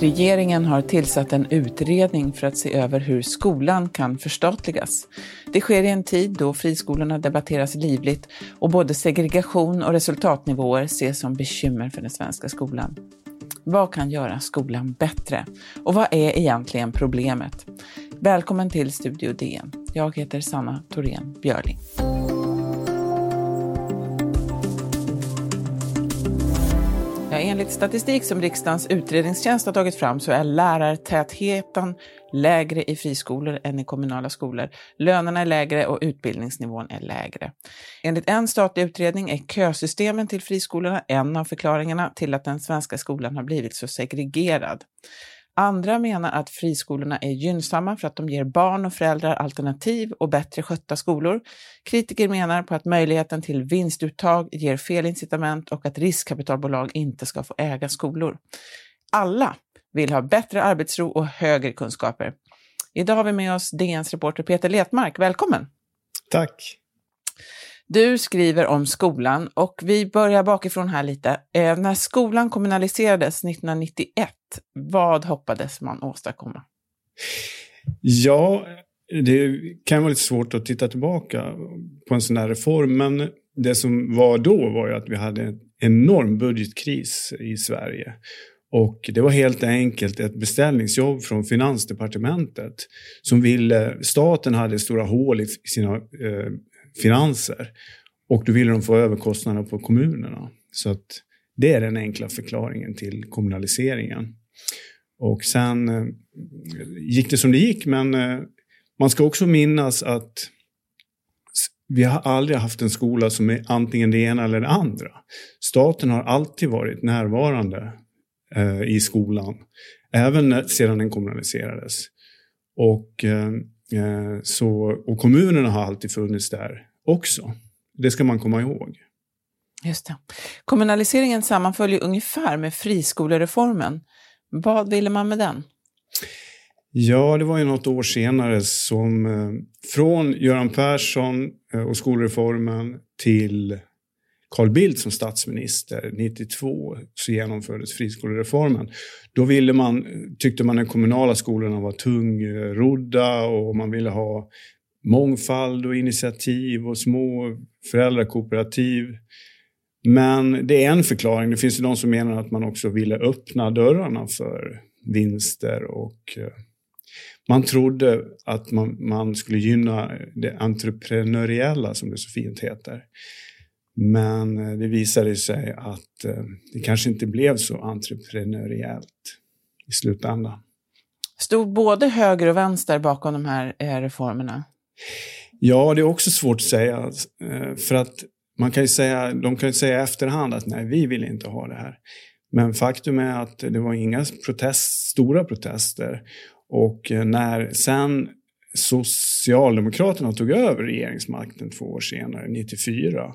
Regeringen har tillsatt en utredning för att se över hur skolan kan förstatligas. Det sker i en tid då friskolorna debatteras livligt och både segregation och resultatnivåer ses som bekymmer för den svenska skolan. Vad kan göra skolan bättre? Och vad är egentligen problemet? Välkommen till Studio DN. Jag heter Sanna Thorén Björling. Ja, enligt statistik som riksdagens utredningstjänst har tagit fram så är lärartätheten lägre i friskolor än i kommunala skolor. Lönerna är lägre och utbildningsnivån är lägre. Enligt en statlig utredning är kösystemen till friskolorna en av förklaringarna till att den svenska skolan har blivit så segregerad. Andra menar att friskolorna är gynnsamma för att de ger barn och föräldrar alternativ och bättre skötta skolor. Kritiker menar på att möjligheten till vinstuttag ger fel incitament och att riskkapitalbolag inte ska få äga skolor. Alla vill ha bättre arbetsro och högre kunskaper. Idag har vi med oss DNs reporter Peter Letmark. Välkommen! Tack! Du skriver om skolan och vi börjar bakifrån här lite. Eh, när skolan kommunaliserades 1991, vad hoppades man åstadkomma? Ja, det kan vara lite svårt att titta tillbaka på en sån här reform, men det som var då var ju att vi hade en enorm budgetkris i Sverige. Och det var helt enkelt ett beställningsjobb från Finansdepartementet som ville, staten hade stora hål i sina eh, finanser. Och då ville de få överkostnaderna på kommunerna. Så att det är den enkla förklaringen till kommunaliseringen. Och sen eh, gick det som det gick, men eh, man ska också minnas att vi har aldrig haft en skola som är antingen det ena eller det andra. Staten har alltid varit närvarande eh, i skolan, även sedan den kommunaliserades. Och eh, Eh, så, och kommunerna har alltid funnits där också. Det ska man komma ihåg. Just det. Kommunaliseringen sammanföljer ungefär med friskolereformen. Vad ville man med den? Ja, det var ju något år senare som eh, från Göran Persson eh, och skolreformen till Carl Bildt som statsminister 92 så genomfördes friskolereformen. Då ville man, tyckte man att de kommunala skolorna var tungrodda och man ville ha mångfald och initiativ och små föräldrakooperativ. Men det är en förklaring. Det finns ju de som menar att man också ville öppna dörrarna för vinster och eh, man trodde att man, man skulle gynna det entreprenöriella, som det så fint heter. Men eh, det visade sig att eh, det kanske inte blev så entreprenöriellt i slutändan. Stod både höger och vänster bakom de här reformerna? Ja, det är också svårt att säga. För att man kan ju säga, de kan ju säga i efterhand att nej, vi vill inte ha det här. Men faktum är att det var inga protest, stora protester. Och eh, när sen Socialdemokraterna tog över regeringsmakten två år senare, 94,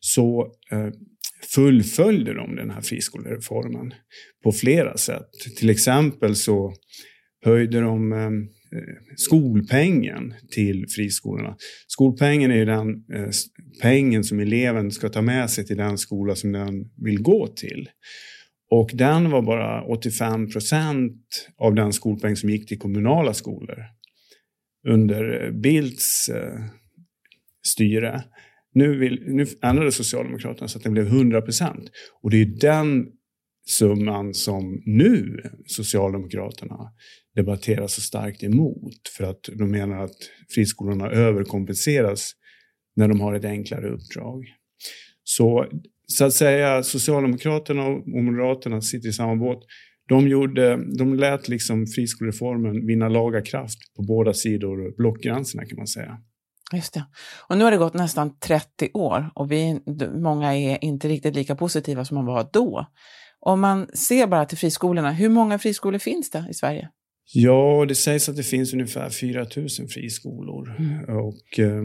så eh, fullföljde de den här friskolereformen på flera sätt. Till exempel så höjde de eh, Eh, skolpengen till friskolorna. Skolpengen är ju den eh, pengen som eleven ska ta med sig till den skola som den vill gå till. Och den var bara 85 procent av den skolpeng som gick till kommunala skolor under eh, Bildts styre. Nu, vill, nu ändrade Socialdemokraterna så att den blev 100 procent. Och det är den summan som nu Socialdemokraterna debatterar så starkt emot. För att de menar att friskolorna överkompenseras när de har ett enklare uppdrag. Så, så att säga, Socialdemokraterna och Moderaterna sitter i samma båt. De, gjorde, de lät liksom friskolereformen vinna laga kraft på båda sidor blockgränserna kan man säga. Just det. Och nu har det gått nästan 30 år och vi, många är inte riktigt lika positiva som man var då. Om man ser bara till friskolorna, hur många friskolor finns det i Sverige? Ja, det sägs att det finns ungefär 4 000 friskolor. Mm. Och, eh,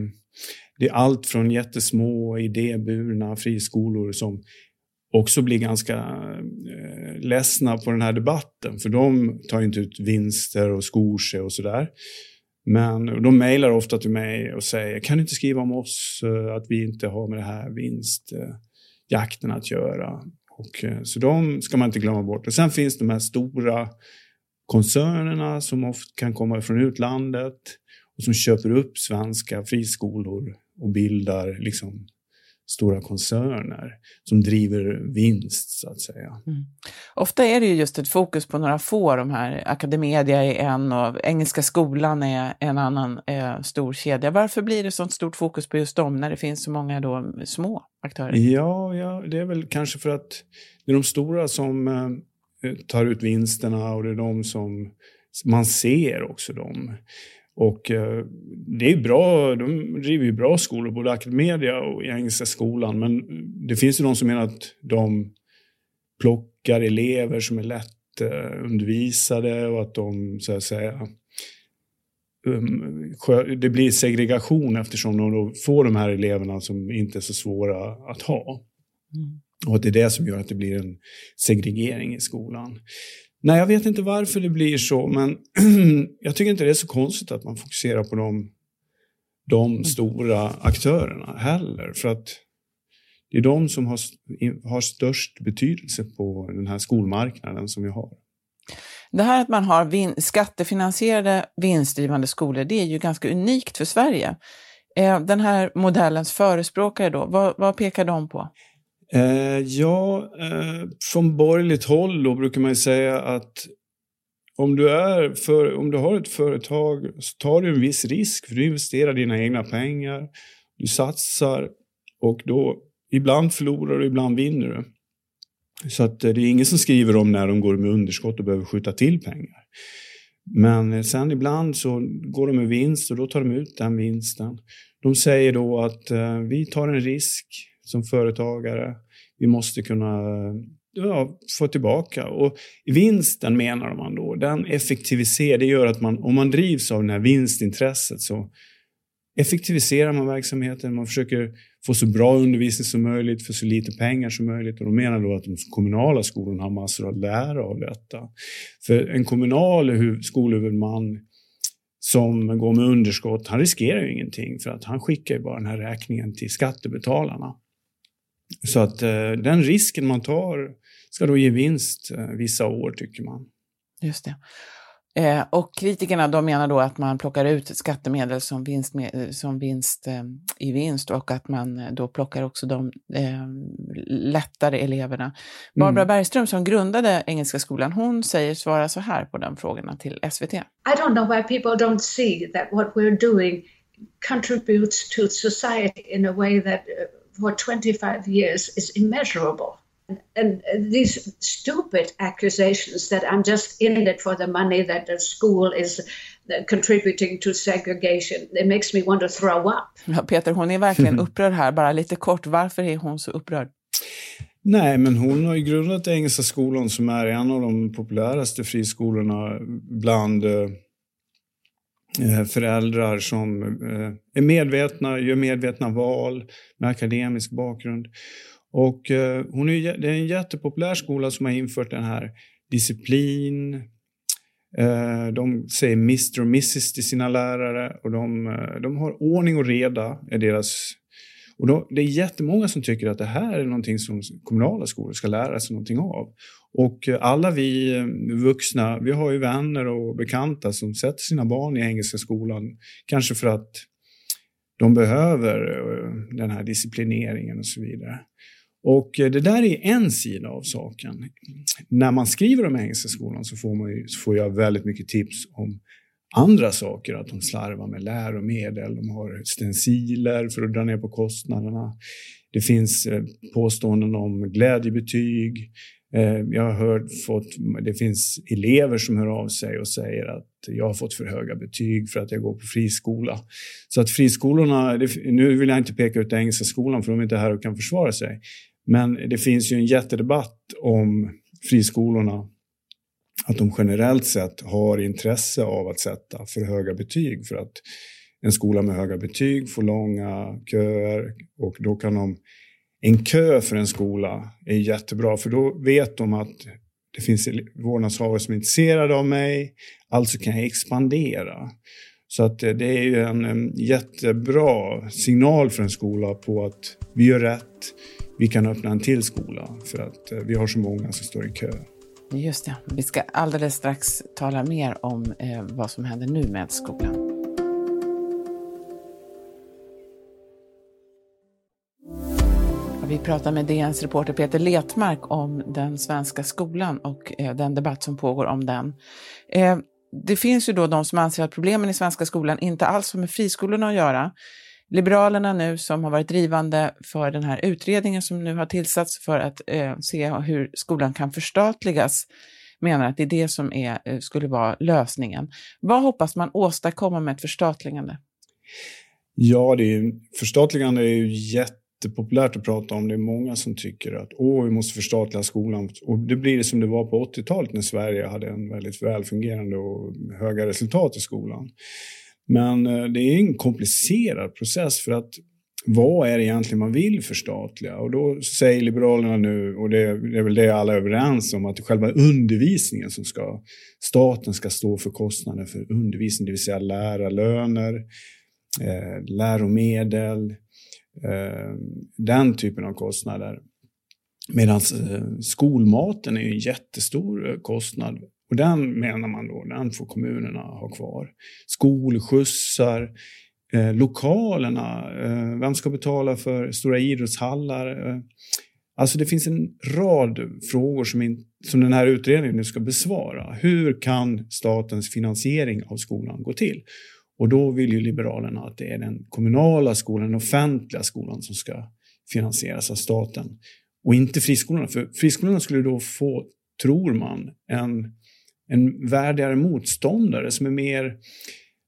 det är allt från jättesmå idéburna friskolor som också blir ganska eh, ledsna på den här debatten. För de tar inte ut vinster och skor sig och sådär. Men de mejlar ofta till mig och säger, kan du inte skriva om oss, eh, att vi inte har med det här vinstjakten att göra. Och, eh, så de ska man inte glömma bort. Och sen finns de här stora koncernerna som ofta kan komma från utlandet och som köper upp svenska friskolor och bildar liksom stora koncerner som driver vinst, så att säga. Mm. Ofta är det ju just ett fokus på några få, de här Academedia är en och Engelska skolan är en annan eh, stor kedja. Varför blir det sånt stort fokus på just dem när det finns så många då små aktörer? Ja, ja det är väl kanske för att det är de stora som eh, tar ut vinsterna och det är de som man ser också dem. Och eh, det är bra, de driver ju bra skolor, både Academedia och Engelska skolan. Men det finns ju de som menar att de plockar elever som är lätt eh, undervisade och att de, så att säga, um, det blir segregation eftersom de då får de här eleverna som inte är så svåra att ha. Mm. Och att det är det som gör att det blir en segregering i skolan. Nej, jag vet inte varför det blir så, men jag tycker inte det är så konstigt att man fokuserar på de, de mm. stora aktörerna heller. För att det är de som har, har störst betydelse på den här skolmarknaden som vi har. Det här att man har vin skattefinansierade vinstdrivande skolor, det är ju ganska unikt för Sverige. Eh, den här modellens förespråkare då, vad, vad pekar de på? Eh, ja, eh, från borgerligt håll då brukar man säga att om du, är för, om du har ett företag så tar du en viss risk för du investerar dina egna pengar. Du satsar och då ibland förlorar du, ibland vinner du. Så att eh, det är ingen som skriver om när de går med underskott och behöver skjuta till pengar. Men eh, sen ibland så går de med vinst och då tar de ut den vinsten. De säger då att eh, vi tar en risk som företagare. Vi måste kunna ja, få tillbaka. Och vinsten menar man då, den effektiviserar, det gör att man, om man drivs av det här vinstintresset så effektiviserar man verksamheten, man försöker få så bra undervisning som möjligt för så lite pengar som möjligt. Och de menar då att de kommunala skolorna har massor att lära av detta. För en kommunal skolhuvudman som går med underskott, han riskerar ju ingenting för att han skickar ju bara den här räkningen till skattebetalarna. Så att eh, den risken man tar ska då ge vinst eh, vissa år, tycker man. Just det. Eh, och kritikerna de menar då att man plockar ut skattemedel som vinst, med, som vinst eh, i vinst och att man eh, då plockar också de eh, lättare eleverna. Barbara mm. Bergström som grundade Engelska skolan, hon säger svara så här på de frågorna till SVT. I don't know why people don't see that what we're doing contributes to society in a way that uh, for 25 years is immeasurable. And these stupid accusations that I'm just in it for the money, that the school is contributing to segregation, it makes me want to throw up. Ja, Peter, hon är verkligen upprörd här. Bara lite kort, varför är hon så upprörd? Nej, men hon har ju grundat Engelska skolan som är en av de populäraste friskolorna bland Eh, Eh, föräldrar som eh, är medvetna, gör medvetna val med akademisk bakgrund. Och eh, hon är, det är en jättepopulär skola som har infört den här disciplin. De säger Mr och Mrs till sina lärare och de, de har ordning och reda. Är deras, och då, det är jättemånga som tycker att det här är någonting som kommunala skolor ska lära sig någonting av. Och eh, alla vi eh, vuxna, vi har ju vänner och bekanta som sätter sina barn i Engelska skolan. Kanske för att de behöver eh, den här disciplineringen och så vidare. Och det där är en sida av saken. När man skriver om Engelska skolan så får, man ju, så får jag väldigt mycket tips om andra saker, att de slarvar med läromedel, de har stenciler för att dra ner på kostnaderna. Det finns eh, påståenden om glädjebetyg, eh, jag har hört, fått, det finns elever som hör av sig och säger att jag har fått för höga betyg för att jag går på friskola. Så att friskolorna, nu vill jag inte peka ut Engelska skolan för de är inte här och kan försvara sig. Men det finns ju en jättedebatt om friskolorna, att de generellt sett har intresse av att sätta för höga betyg för att en skola med höga betyg får långa köer och då kan de en kö för en skola är jättebra, för då vet de att det finns vårdnadshavare som är intresserade av mig, alltså kan jag expandera. Så att eh, det är ju en, en jättebra signal för en skola på att vi gör rätt, vi kan öppna en till skola för att eh, vi har så många som står i kö. Just det. Vi ska alldeles strax tala mer om eh, vad som händer nu med skolan. Vi pratar med DNs reporter Peter Letmark om den svenska skolan och eh, den debatt som pågår om den. Eh, det finns ju då de som anser att problemen i svenska skolan inte alls har med friskolorna att göra. Liberalerna nu som har varit drivande för den här utredningen som nu har tillsatts för att eh, se hur skolan kan förstatligas menar att det är det som är, eh, skulle vara lösningen. Vad hoppas man åstadkomma med ett förstatligande? Ja, det är, förstatligande är ju jättepopulärt att prata om. Det är många som tycker att Åh, vi måste förstatliga skolan. Och det blir det som det var på 80-talet när Sverige hade en väldigt välfungerande och höga resultat i skolan. Men eh, det är en komplicerad process för att vad är det egentligen man vill förstatliga? Och då säger Liberalerna nu, och det är väl det alla är överens om, att själva undervisningen som ska, staten ska stå för kostnaden för undervisning, det vill säga lärarlöner, eh, läromedel, eh, den typen av kostnader. Medan eh, skolmaten är en jättestor eh, kostnad och den menar man då, den får kommunerna ha kvar. Skolskjutsar, eh, lokalerna, eh, vem ska betala för stora idrottshallar? Eh, alltså det finns en rad frågor som, in, som den här utredningen nu ska besvara. Hur kan statens finansiering av skolan gå till? Och då vill ju Liberalerna att det är den kommunala skolan, den offentliga skolan som ska finansieras av staten och inte friskolorna. För friskolorna skulle då få, tror man, en en värdigare motståndare som är mer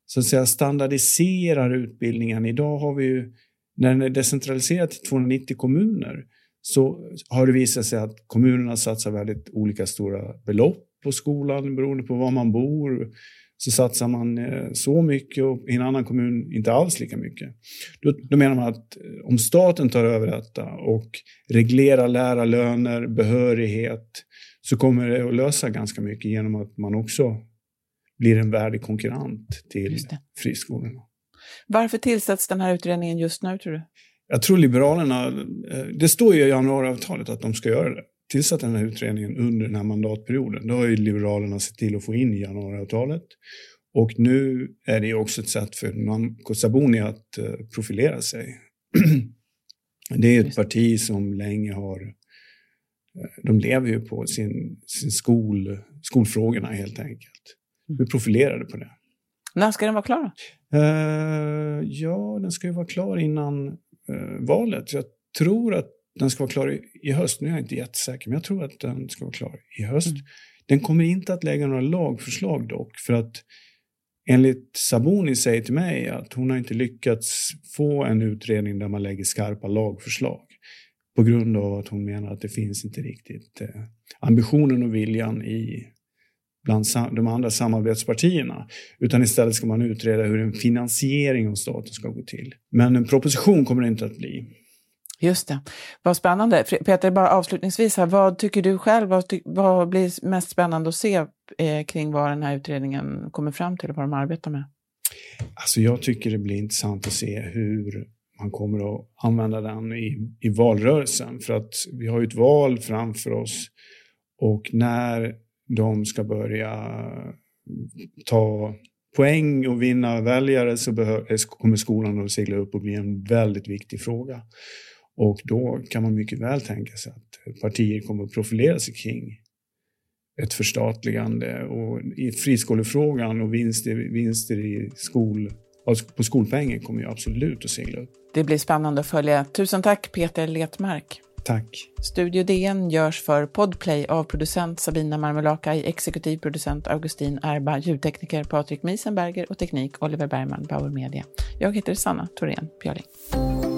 så att säga, standardiserar utbildningen. Idag har vi ju, när den är decentraliserad till 290 kommuner, så har det visat sig att kommunerna satsar väldigt olika stora belopp på skolan beroende på var man bor. Så satsar man eh, så mycket och i en annan kommun inte alls lika mycket. Då, då menar man att eh, om staten tar över detta och reglerar lärarlöner, behörighet, så kommer det att lösa ganska mycket genom att man också blir en värdig konkurrent till friskolorna. Varför tillsätts den här utredningen just nu, tror du? Jag tror Liberalerna, eh, det står ju i januariavtalet att de ska göra det, tillsätta den här utredningen under den här mandatperioden. Det har ju Liberalerna sett till att få in i januariavtalet. Och nu är det också ett sätt för Nyamko Sabuni att eh, profilera sig. Det är ett parti som länge har de lever ju på sin, sin skol, skolfrågorna helt enkelt. Vi mm. profilerade på det. När ska den vara klar? Uh, ja, den ska ju vara klar innan uh, valet. Jag tror att den ska vara klar i, i, höst. Nu är jag inte jättesäker, men jag tror att den ska vara klar i höst. Mm. Den kommer inte att lägga några lagförslag dock, för att enligt Saboni säger till mig att hon har inte lyckats få en utredning där man lägger skarpa lagförslag på grund av att hon menar att det finns inte riktigt eh, ambitionen och viljan i bland de andra samarbetspartierna. Utan istället ska man utreda hur en finansiering av staten ska gå till. Men en proposition kommer det inte att bli. Just det. Vad spännande. Peter, bara avslutningsvis här, vad tycker du själv, vad, vad blir mest spännande att se eh, kring vad den här utredningen kommer fram till och vad de arbetar med? Alltså jag tycker det blir intressant att se hur man kommer att använda den i, i valrörelsen. För att vi har ju ett val framför oss och när de ska börja ta poäng och vinna väljare så eh, kommer skolan att segla upp och bli en väldigt viktig fråga. Och då kan man mycket väl tänka sig att partier kommer att profilera sig kring ett förstatligande och i friskolefrågan och vinster, vinster i skol, på skolpengen kommer ju absolut att segla upp. Det blir spännande att följa. Tusen tack Peter Letmark. Tack. Studio DN görs för Podplay av producent Sabina Marmelakai, exekutiv producent Augustin Erba, ljudtekniker Patrik Miesenberger och teknik Oliver Bergman, Bauer Media. Jag heter Sanna Thorén Björling.